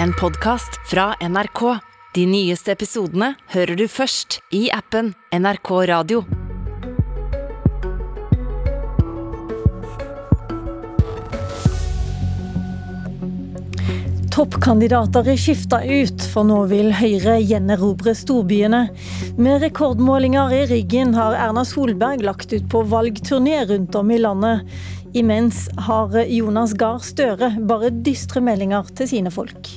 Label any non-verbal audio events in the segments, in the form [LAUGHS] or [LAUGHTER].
en podkast fra NRK. De nyeste episodene hører du først i appen NRK Radio. Toppkandidater er skifta ut, for nå vil Høyre gjenerobre storbyene. Med rekordmålinger i ryggen har Erna Solberg lagt ut på valgturné rundt om i landet. Imens har Jonas Gahr Støre bare dystre meldinger til sine folk.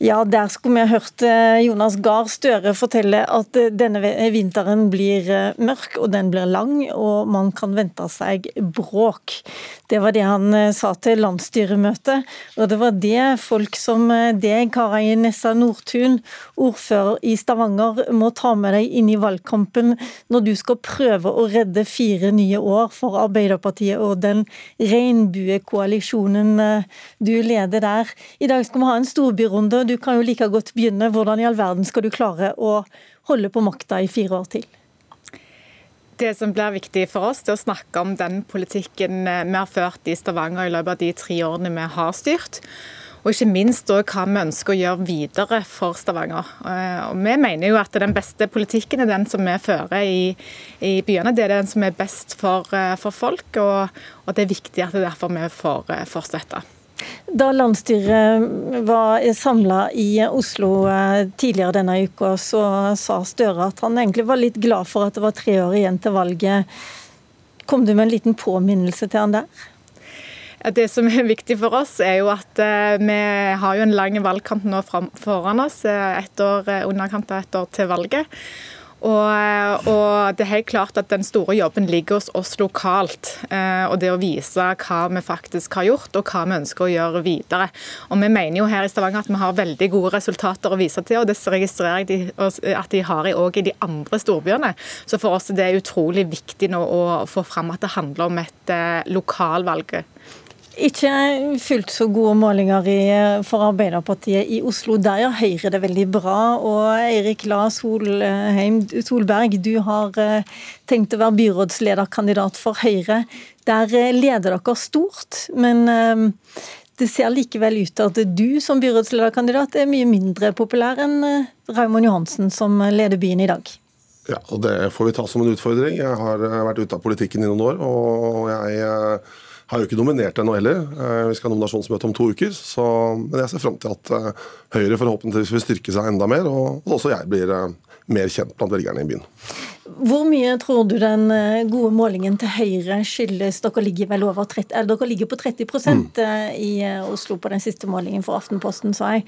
Ja, der skulle vi hørt eh, Jonas Gahr Støre fortelle at eh, denne vinteren blir eh, mørk, og den blir lang, og man kan vente seg bråk. Det var det han sa til landsstyremøtet, og det var det folk som deg, Kari Nessa Nordtun, ordfører i Stavanger, må ta med deg inn i valgkampen når du skal prøve å redde fire nye år for Arbeiderpartiet og den regnbuekoalisjonen du leder der. I dag skal vi ha en storbyrunde og du kan jo like godt begynne. Hvordan i all verden skal du klare å holde på makta i fire år til? Det som blir viktig for oss, det er å snakke om den politikken eh, vi har ført i Stavanger i løpet av de tre årene vi har styrt. Og ikke minst hva vi ønsker å gjøre videre for Stavanger. Eh, og vi mener jo at den beste politikken er den som vi fører i, i byene. Det er den som er best for, eh, for folk, og, og, det er viktig at det er derfor vi får, støtte. Da landsstyret var samla i Oslo eh, tidligere denne uka, så sa Støre at han egentlig var litt glad for at det var tre år igjen til valget. Kom du med en liten påminnelse til han der? Det som er viktig for oss, er jo at eh, vi har jo en lang valgkamp nå foran oss. Eh, et år, underkant av ett år til valget. Og, og, det er helt klart at den store jobben ligger hos oss lokalt. Eh, og det å vise hva vi faktisk har gjort, og hva vi ønsker å gjøre videre. Og vi mener jo her i Stavanger at vi har veldig gode resultater å vise til, og det registrerer jeg at de har òg i de andre storbyene. Så for oss er det utrolig viktig nå å få fram at det handler om et eh, lokalvalg. Ikke fullt så gode målinger for Arbeiderpartiet i Oslo. Der gjør Høyre det veldig bra. Og Eirik La Solheim Solberg, du har eh, tenkt å være byrådslederkandidat for Høyre. Der eh, leder dere stort, men eh, det ser likevel ut til at du som byrådslederkandidat er mye mindre populær enn Raymond Johansen, som leder byen i dag. Ja, og Det får vi ta som en utfordring. Jeg har vært ute av politikken i noen år. og jeg har jo ikke nominert ennå heller. Eh, vi skal ha nominasjonsmøte om to uker. Så, men jeg ser fram til at eh, Høyre forhåpentligvis vil styrke seg enda mer, og at også jeg blir eh, mer kjent blant velgerne i byen. Hvor mye tror du den gode målingen til Høyre skyldes Dere ligger vel over 30, eller dere ligger på 30 mm. i Oslo på den siste målingen for Aftenposten, sa jeg.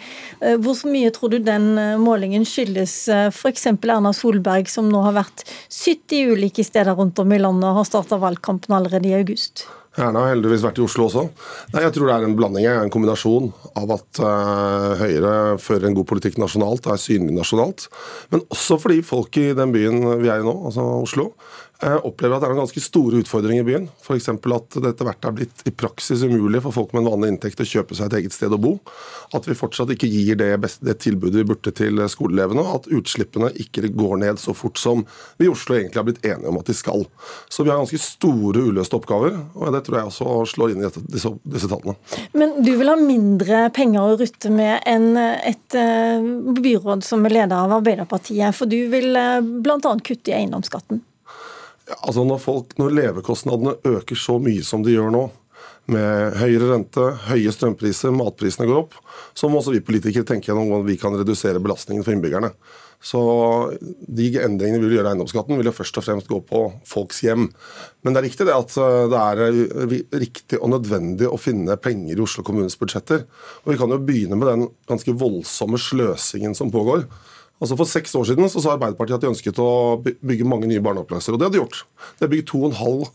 Hvor mye tror du den målingen skyldes f.eks. Erna Solberg, som nå har vært 70 ulike steder rundt om i landet og har starta valgkampen allerede i august? Erna har heldigvis vært i Oslo også. Nei, Jeg tror det er en blanding, en kombinasjon av at uh, Høyre fører en god politikk nasjonalt, er synlig nasjonalt, men også fordi folk i den byen vi er i nå, altså Oslo, opplever at det er noen ganske store utfordringer i byen. F.eks. at det etter hvert er blitt i praksis umulig for folk med en vanlig inntekt å kjøpe seg et eget sted å bo. At vi fortsatt ikke gir det, beste, det tilbudet vi burde til skoleelevene. At utslippene ikke går ned så fort som vi i Oslo egentlig har blitt enige om at de skal. Så vi har ganske store uløste oppgaver, og det tror jeg også slår inn i dette, disse, disse, tallene. Men du vil ha mindre penger å rutte med enn et uh, byråd som er leder av Arbeiderpartiet, for du vil eh, bl.a. kutte i eiendomsskatten? Altså når, folk, når levekostnadene øker så mye som de gjør nå, med høyere rente, høye strømpriser, matprisene går opp, så må også vi politikere tenke gjennom hvordan vi kan redusere belastningen for innbyggerne. Så De endringene vi vil gjøre i eiendomsskatten, vil jo først og fremst gå på folks hjem. Men det er riktig det at eh, det er eh, riktig og nødvendig å finne penger i Oslo kommunes budsjetter. Og Vi kan jo begynne med den ganske voldsomme sløsingen som pågår. Altså For seks år siden så sa Arbeiderpartiet at de ønsket å bygge mange nye barnehageplasser. Og det har de gjort. De har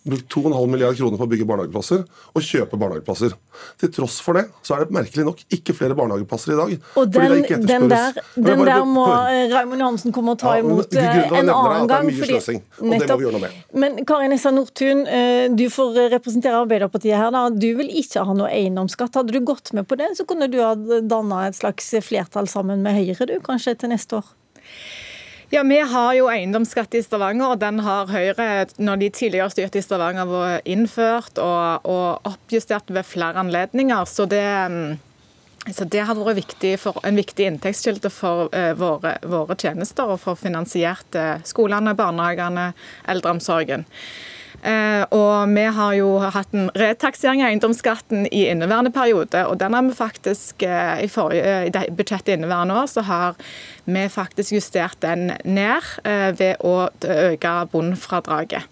brukt 2,5 milliard kroner på å bygge barnehageplasser og kjøpe barnehageplasser. Til tross for det så er det merkelig nok ikke flere barnehageplasser i dag. Og den, den der, den der må Raymond Johansen komme og ta ja, imot en annen gang. Det er mye Fordi, sløsing, og det må vi gjøre noe med. Men Karin Essa Nordtun, eh, du får representere Arbeiderpartiet her. da. Du vil ikke ha noe eiendomsskatt. Hadde du gått med på det, så kunne du ha danna et slags flertall sammen med Høyre du, kanskje til neste år? Ja, Vi har jo eiendomsskatt i Stavanger, og den har Høyre, når de tidligere styrte i Stavanger, vært innført og, og oppjustert ved flere anledninger. Så det, mm, så det har vært viktig for, en viktig inntektskilde for uh, våre, våre, tjenester og for finansiert uh, skolene, barnehagene, eldreomsorgen. Eh, og vi har jo hatt en retaksering av eiendomsskatten i inneværende periode. Og den har vi faktisk eh, i, forrige, i budsjettet inneværende år så har vi faktisk justert den ned eh, ved å øke bunnfradraget.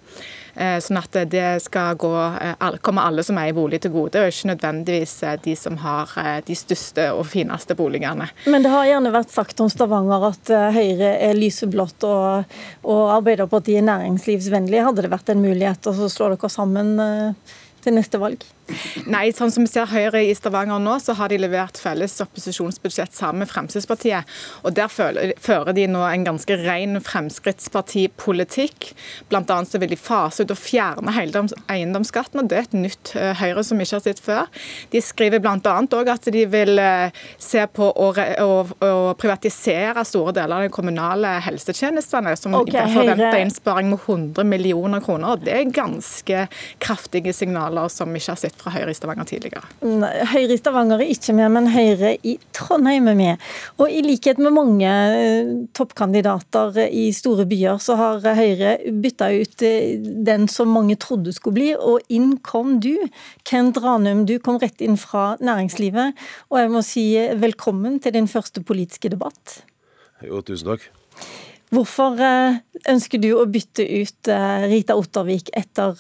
Eh, sånn at det skal gå, eh, komme alle som eier bolig til gode, og ikke nødvendigvis eh, de som har de største og fineste boligene. Men det har gjerne vært sagt om Stavanger at Høyre er lyseblått og, og Arbeiderpartiet er næringslivsvennlig. Hadde det vært en mulighet å slå dere sammen til neste valg? Nei, sånn som vi ser Høyre i Stavanger nå, så har de levert felles opposisjonsbudsjett sammen med Fremskrittspartiet. Og Der fører de nå en ganske ren Fremskrittspartipolitikk. Blant annet så vil de fase ut og fjerne hele eiendomsskatten, og det er et nytt eh, Høyre som vi ikke har sett før. De skriver bl.a. òg at de vil eh, se på å, å, å, privatisere store deler av de kommunale helsetjenestene, som okay, forventer innsparing med 100 millioner kroner. og Det er ganske kraftige signaler som vi ikke har sett fra Høyre i Stavanger tidligere. Høyre i Stavanger er ikke med, men Høyre i Trondheim er med. Og i likhet med mange eh, toppkandidater i store byer, så har Høyre bytta ut eh, den som mange trodde skulle bli, og inn kom du. Kent Ranum, du kom rett inn fra næringslivet, og jeg må si velkommen til din første politiske debatt. Jo, tusen takk. Hvorfor eh, ønsker du å bytte ut Rita Ottervik etter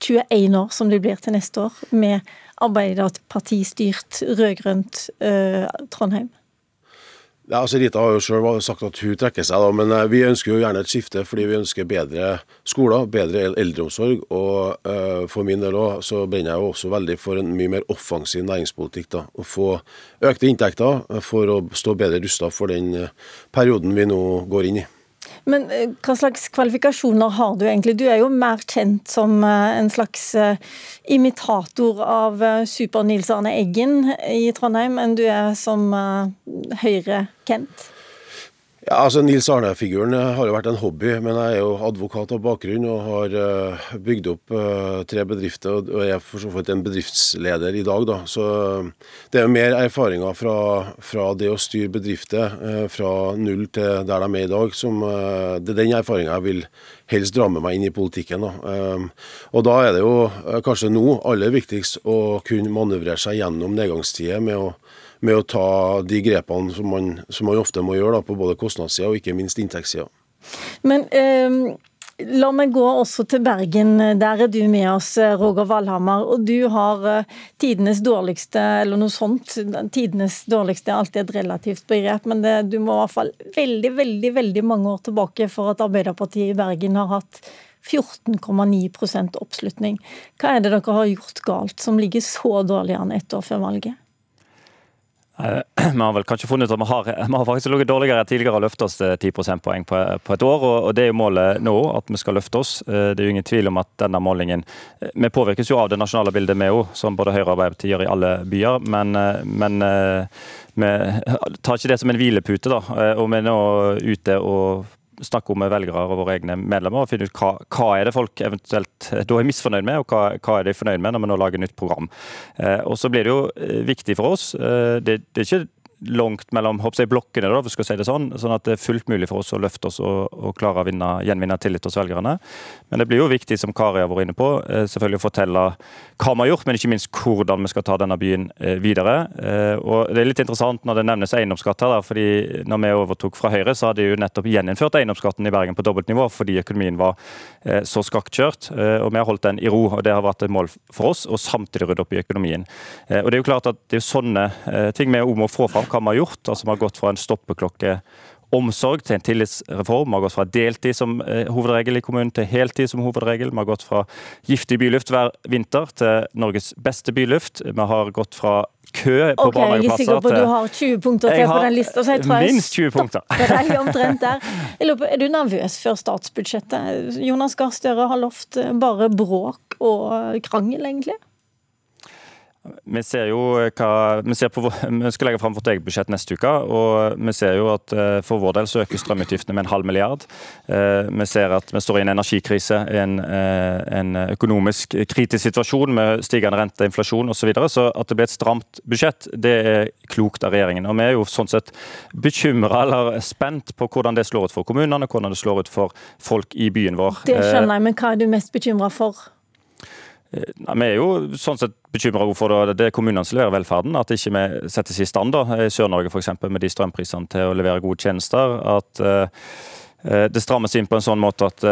21 år, som det blir til neste år, med Arbeiderpartistyrt rød-grønt uh, Trondheim? Ja, altså Rita har jo selv sagt at hun trekker seg, da, men eh, vi ønsker jo gjerne et skifte fordi vi ønsker bedre skoler, bedre eldreomsorg. Og uh, for min del også, så brenner jeg jo også veldig for en mye mer offensiv næringspolitikk. da, Å få økte inntekter for å stå bedre rusta for den perioden vi nå går inn i. Men eh, hva slags kvalifikasjoner har du egentlig? Du er jo mer kjent som eh, en slags eh, imitator av Super-Nils Arne Eggen i Trondheim, enn du er som Høyre-Kent? Ja, altså Nils Arne-figuren har jo vært en hobby, men jeg er jo advokat av bakgrunn og har uh, bygd opp uh, tre bedrifter og er for så vidt en bedriftsleder i dag. da. Så det er jo mer erfaringer fra, fra det å styre bedrifter uh, fra null til der de er i dag, som det er den erfaringa jeg vil helst dra med meg inn i politikken. Da. Og da er det jo kanskje nå aller viktigst å kunne manøvrere seg gjennom nedgangstider med å med å ta de grepene som man, som man ofte må gjøre da, på både kostnadssida og ikke minst inntektssida. Men eh, la meg gå også til Bergen. Der er du med oss, Roger Valhammer. Og du har eh, tidenes dårligste, eller noe sånt. Tidenes dårligste er alltid et relativt begrep, men det, du må i hvert fall veldig, veldig, veldig mange år tilbake for at Arbeiderpartiet i Bergen har hatt 14,9 oppslutning. Hva er det dere har gjort galt som ligger så dårlig an ett år før valget? [CLEARS THROAT] Vi har vel kanskje funnet ut at vi har, vi har faktisk ligget dårligere enn tidligere og løftet oss 10 prosentpoeng på, på, et år. og Det er jo målet nå, at vi skal løfte oss. Eh, det er jo ingen tvil om at denne målingen eh, Vi påvirkes jo av det nasjonale bildet, vi òg, som både Høyre og Arbeiderpartiet gjør i alle byer. Men, eh, men vi tar ikke det som en hvilepute. da, og Vi er nå ute og snakke med velgere og våre egne medlemmer og finne ut hva, hva er det folk eventuelt eh, da er misfornøyd med, og hva, hva er de fornøyd med når vi nå lager nytt program. Eh, og Så blir det jo eh, viktig for oss. Det, det, er ikke langt mellom jeg, blokkene, da, skal si det sånn, sånn at det er fullt mulig for oss å løfte oss og, og klare å vinne, gjenvinne tillit hos velgerne. Men det blir jo viktig, som Kari har vært inne på, eh, selvfølgelig å fortelle hva vi har gjort, men ikke minst hvordan vi skal ta denne byen eh, videre. Eh, og Det er litt interessant når det nevnes eiendomsskatt her, fordi når vi overtok fra Høyre, så hadde de jo nettopp gjeninnført eiendomsskatten i Bergen på dobbelt nivå fordi økonomien var så skakkjørt. Og vi har holdt den i ro, og det har vært et mål for oss, og samtidig rydde opp i økonomien. Og Det er jo klart at det er sånne ting vi må få fram hva vi har gjort. Altså, Vi har gått fra en stoppeklokke omsorg til en tillitsreform. Vi har gått fra deltid som eh, hovedregel i kommunen til heltid som hovedregel. Vi har gått fra giftig byluft hver vinter til Norges beste byluft. Vi har gått fra kø på okay, Jeg er sikker på at du har 20 punkter til på den lista. Så jeg tror jeg stopper [LAUGHS] Deg omtrent der. Er du nervøs før statsbudsjettet? Jonas Gahr Støre har lovt bare bråk og krangel, egentlig? Vi ser jo hva, vi, ser på, [LAUGHS] vi skal legge fram vårt eget budsjett neste uke. og Vi ser jo at eh, for vår del så øker strømutgiftene med en halv milliard. Eh, vi ser at vi står i en energikrise, en, eh, en økonomisk kritisk situasjon med stigende rente, inflasjon osv. Så, videre. så at det blir et stramt budsjett, det er klokt av regjeringen. Og Vi er jo sånn sett bekymra eller spent på hvordan det slår ut for kommunene, hvordan det slår ut for folk i byen vår. Det skjønner jeg, men hva er du mest bekymra for? Vi er jo sånn sett bekymra for det, det er kommunene som leverer velferden. At ikke vi settes i stand da, i Sør-Norge f.eks. med de strømprisene til å levere gode tjenester. At uh, det strammes inn på en sånn måte at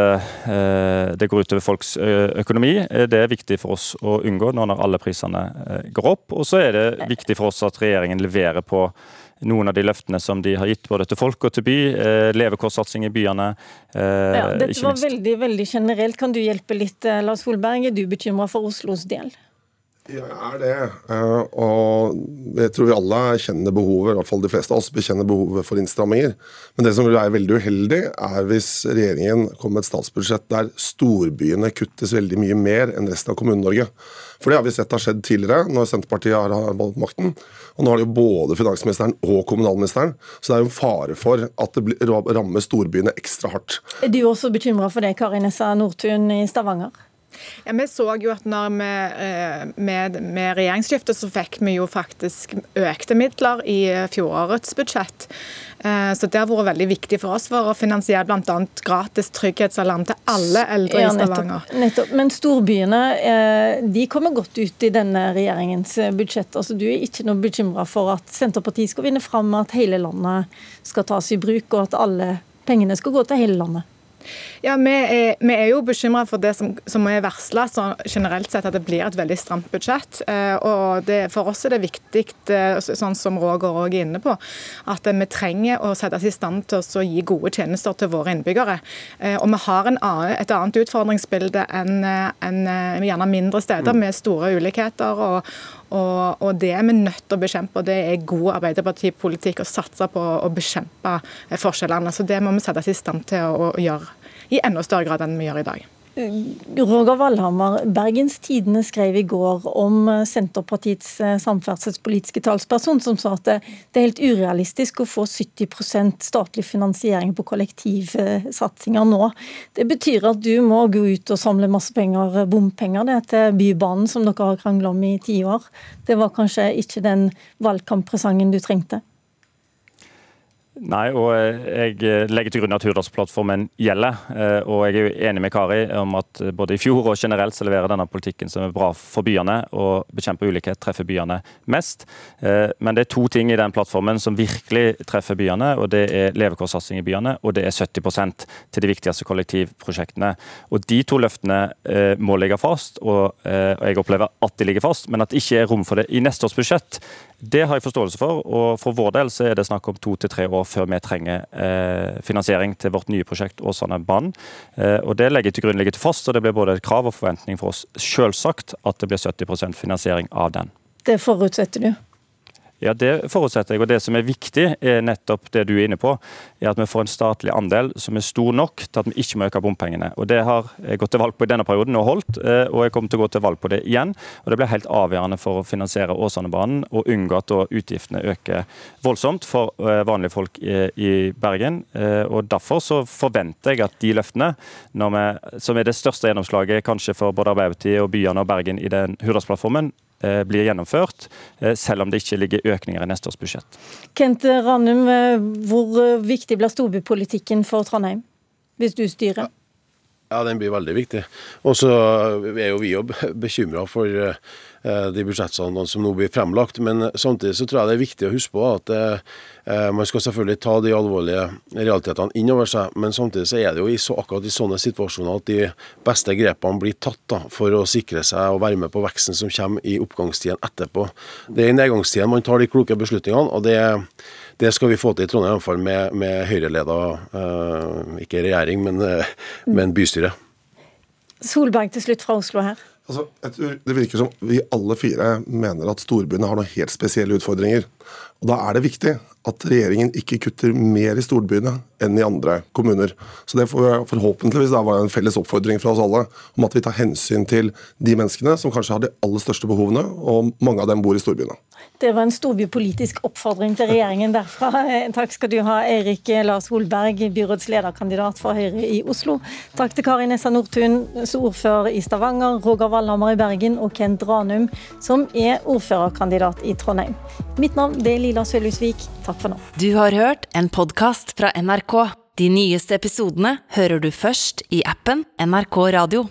det går utover folks økonomi. Det er viktig for oss å unngå nå når alle prisene går opp. Og så er det viktig for oss at regjeringen leverer på noen av de løftene som de har gitt både til folk og til by. Eh, levekårssatsing i byene. Eh, ja, dette var veldig, veldig generelt. Kan du hjelpe litt, eh, Lars Solberg? Er du bekymra for Oslos del? Ja, jeg er det. Eh, og jeg tror vi alle kjenner behovet, i hvert fall de fleste av oss bekjenner behovet for innstramminger. Men det som vil være veldig uheldig, er hvis regjeringen kommer med et statsbudsjett der storbyene kuttes veldig mye mer enn resten av Kommune-Norge. For det har vi sett har skjedd tidligere, når Senterpartiet har valgt makten. Og nå har de jo både finansministeren og kommunalministeren, så det er jo en fare for at det rammer storbyene ekstra hardt. Er du også bekymra for det, Karin Essa Nordtun i Stavanger? Ja, Vi så jo at når vi, eh, med, med regjeringsskiftet så fikk vi jo faktisk økte midler i fjorårets budsjett. Eh, så Det har vært veldig viktig for oss for å finansiere bl.a. gratis trygghetsalarm til alle eldre ja, i Stavanger. Nettopp. Men storbyene eh, de kommer godt ut i denne regjeringens budsjett. Altså, du er ikke noe bekymra for at Senterpartiet skal vinne fram, at hele landet skal tas i bruk, og at alle pengene skal gå til hele landet? Ja, Vi er, vi er jo bekymra for det som, som er varsla, generelt sett at det blir et veldig stramt budsjett. Eh, og det, For oss er det viktig, eh, sånn som Roger òg er inne på, at vi trenger å settes i stand til å gi gode tjenester til våre innbyggere. Eh, og vi har annen, et annet utfordringsbilde enn en, gjerne mindre steder med store ulikheter. og og, og, det er vi nødt til å bekjempe, og det er god Arbeiderpartipolitikk å satse på å bekjempe forskjellene. Så det må vi settes i stand til å, å gjøre i enda større grad enn vi gjør i dag. Roger Valhammer, Bergens Tidende skrev i går om eh, Senterpartiets eh, samferdselspolitiske talsperson, som sa at det er helt urealistisk å få 70% statlig finansiering på kollektivsatsinger nå. Det betyr at du må gå ut og samle masse penger, bompenger det til Bybanen, som dere har krangla om i ti år. Det var kanskje ikke den valgkamppresangen du trengte? Nei, og jeg legger til grunn at Hurdalsplattformen gjelder. Eh, og jeg er jo enig med Kari om at både i fjor og generelt så leverer denne politikken som er bra for byene og bekjemper ulikhet, treffer byene mest. Eh, men det er to ting i den plattformen som virkelig treffer byene, og det er levekårssatsing i byene, og det er 70% til de viktigste kollektivprosjektene. Og De to løftene eh, må ligge fast, og jeg opplever at de ligger fast, men at det ikke er rom for det i neste års budsjett. Det har jeg forståelse for, og for vår del så er det snakk om to til tre år før vi trenger eh, finansiering til vårt nye prosjekt Åsane-banen. Eh, og Det legger til grunn ligger til fast, og det blir både et krav og forventning for oss selvsagt at det blir 70% finansiering av den. Det forutsetter du? Ja, Det forutsetter jeg. og Det som er viktig, er nettopp det du er inne på. er At vi får en statlig andel som er stor nok til at vi ikke må øke bompengene. Og Det har jeg gått til valg på i denne perioden og holdt, eh, og jeg kommer til å gå til valg på det igjen. og Det blir helt avgjørende for å finansiere Åsanebanen og unngå at utgiftene øker voldsomt for eh, vanlige folk i Bergen. Eh, og Derfor så forventer jeg at de løftene, vi, som er det største gjennomslaget kanskje for både Arbeiderpartiet og byene og Bergen i den Hurdalsplattformen, blir gjennomført, eh, selv om det ikke ligger økninger i neste års budsjett. Kent Ranum, eh, hvor viktig blir storbypolitikken for Trondheim, hvis du styrer? Ja, den blir veldig viktig. Og så er jo vi jo bekymra for Eh, de budsjettene som nå blir fremlagt. Men samtidig så tror jeg det er viktig å huske på at eh, man skal selvfølgelig ta de alvorlige realitetene inn over seg, men samtidig så er det jo i så, akkurat i sånne situasjoner at de beste grepene blir tatt da, for å sikre seg og være med på veksten som kommer i oppgangstiden etterpå. Det er i nedgangstiden man tar de kloke beslutningene. og det det skal vi få til i Trondheim, iallfall med, med Høyre-leda, uh, ikke regjering, men, uh, men bystyre. Solberg til slutt fra Oslo her. Altså, det virker som vi alle fire mener at storbyene har noen helt spesielle utfordringer. Og Da er det viktig at regjeringen ikke kutter mer i storbyene enn i andre kommuner. Så Det får forhåpentligvis da være en felles oppfordring fra oss alle om at vi tar hensyn til de menneskene som kanskje har de aller største behovene, og mange av dem bor i storbyene. Det var en storbypolitisk oppfordring til regjeringen derfra. Takk skal du ha, Eirik Lars Holberg, byrådslederkandidat for Høyre i Oslo. Takk til Kari Nessa Nordtun, ordfører i Stavanger, Roger Valhammer i Bergen og Kent Ranum, som er ordførerkandidat i Trondheim. Mitt navn er Lila Sølhusvik. Takk for nå. Du har hørt en podkast fra NRK. De nyeste episodene hører du først i appen NRK Radio.